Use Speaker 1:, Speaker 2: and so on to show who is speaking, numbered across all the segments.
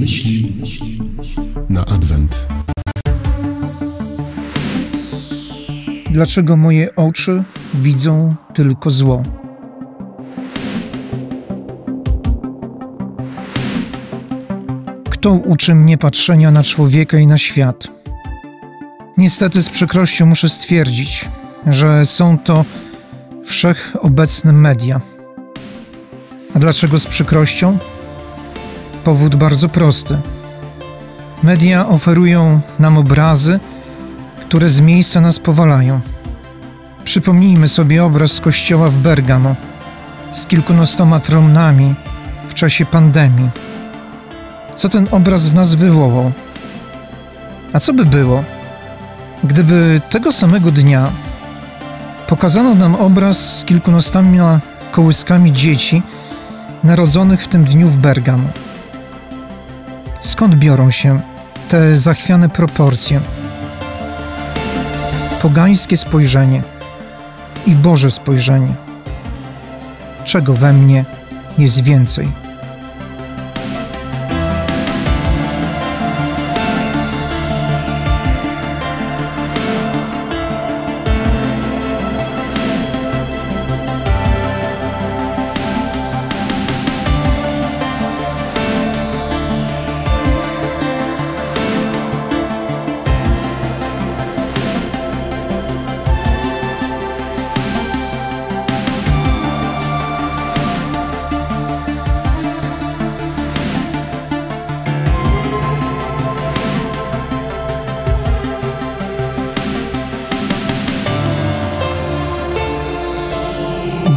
Speaker 1: Myśli na adwent.
Speaker 2: Dlaczego moje oczy widzą tylko zło? Kto uczy mnie patrzenia na człowieka i na świat? Niestety z przykrością muszę stwierdzić, że są to wszechobecne media. A dlaczego z przykrością? Powód bardzo prosty. Media oferują nam obrazy, które z miejsca nas powalają. Przypomnijmy sobie obraz kościoła w Bergamo z kilkunastoma trumnami w czasie pandemii. Co ten obraz w nas wywołał? A co by było, gdyby tego samego dnia pokazano nam obraz z kilkunastoma kołyskami dzieci narodzonych w tym dniu w Bergamo? Skąd biorą się te zachwiane proporcje? Pogańskie spojrzenie i Boże spojrzenie. Czego we mnie jest więcej?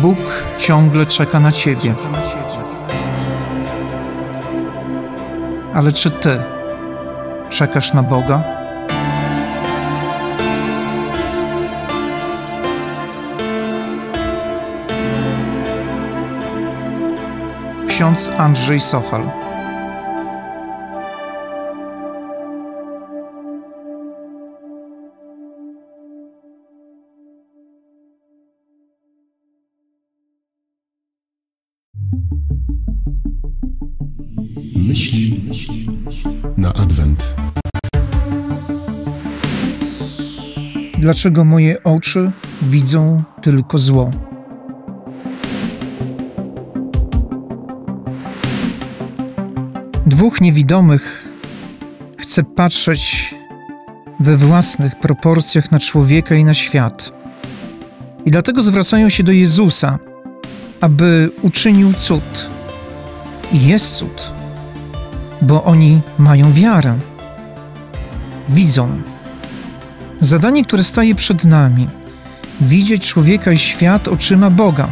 Speaker 2: Bóg ciągle czeka na ciebie. Ale czy ty czekasz na Boga? Ksiądz Andrzej Sochal.
Speaker 1: Myśli na adwent.
Speaker 2: Dlaczego moje oczy widzą tylko zło? Dwóch niewidomych chce patrzeć we własnych proporcjach na człowieka i na świat. I dlatego zwracają się do Jezusa, aby uczynił cud. I jest cud, bo oni mają wiarę. Widzą. Zadanie, które staje przed nami, widzieć człowieka i świat oczyma Boga.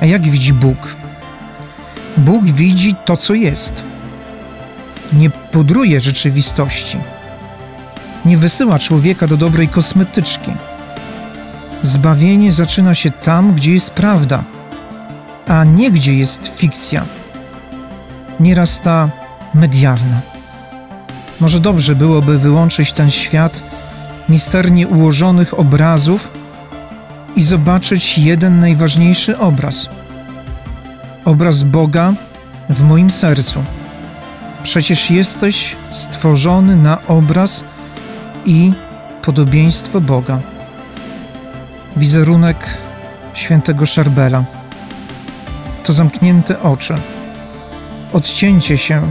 Speaker 2: A jak widzi Bóg? Bóg widzi to, co jest. Nie pudruje rzeczywistości. Nie wysyła człowieka do dobrej kosmetyczki. Zbawienie zaczyna się tam, gdzie jest prawda, a nie gdzie jest fikcja. Nieraz ta medialna. Może dobrze byłoby wyłączyć ten świat misternie ułożonych obrazów i zobaczyć jeden najważniejszy obraz. Obraz Boga w moim sercu. Przecież jesteś stworzony na obraz i podobieństwo Boga. Wizerunek świętego Szarbela to zamknięte oczy, odcięcie się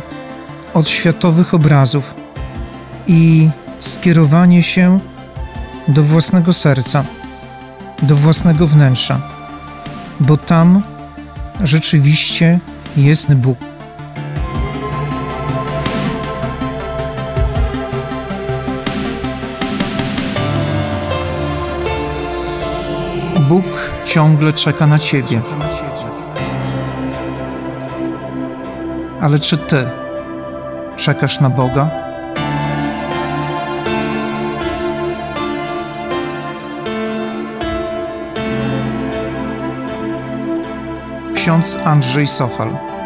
Speaker 2: od światowych obrazów i skierowanie się do własnego serca, do własnego wnętrza, bo tam rzeczywiście jest Bóg. Bóg ciągle czeka na ciebie. Ale czy ty czekasz na Boga? Ksiądz Andrzej Sochal.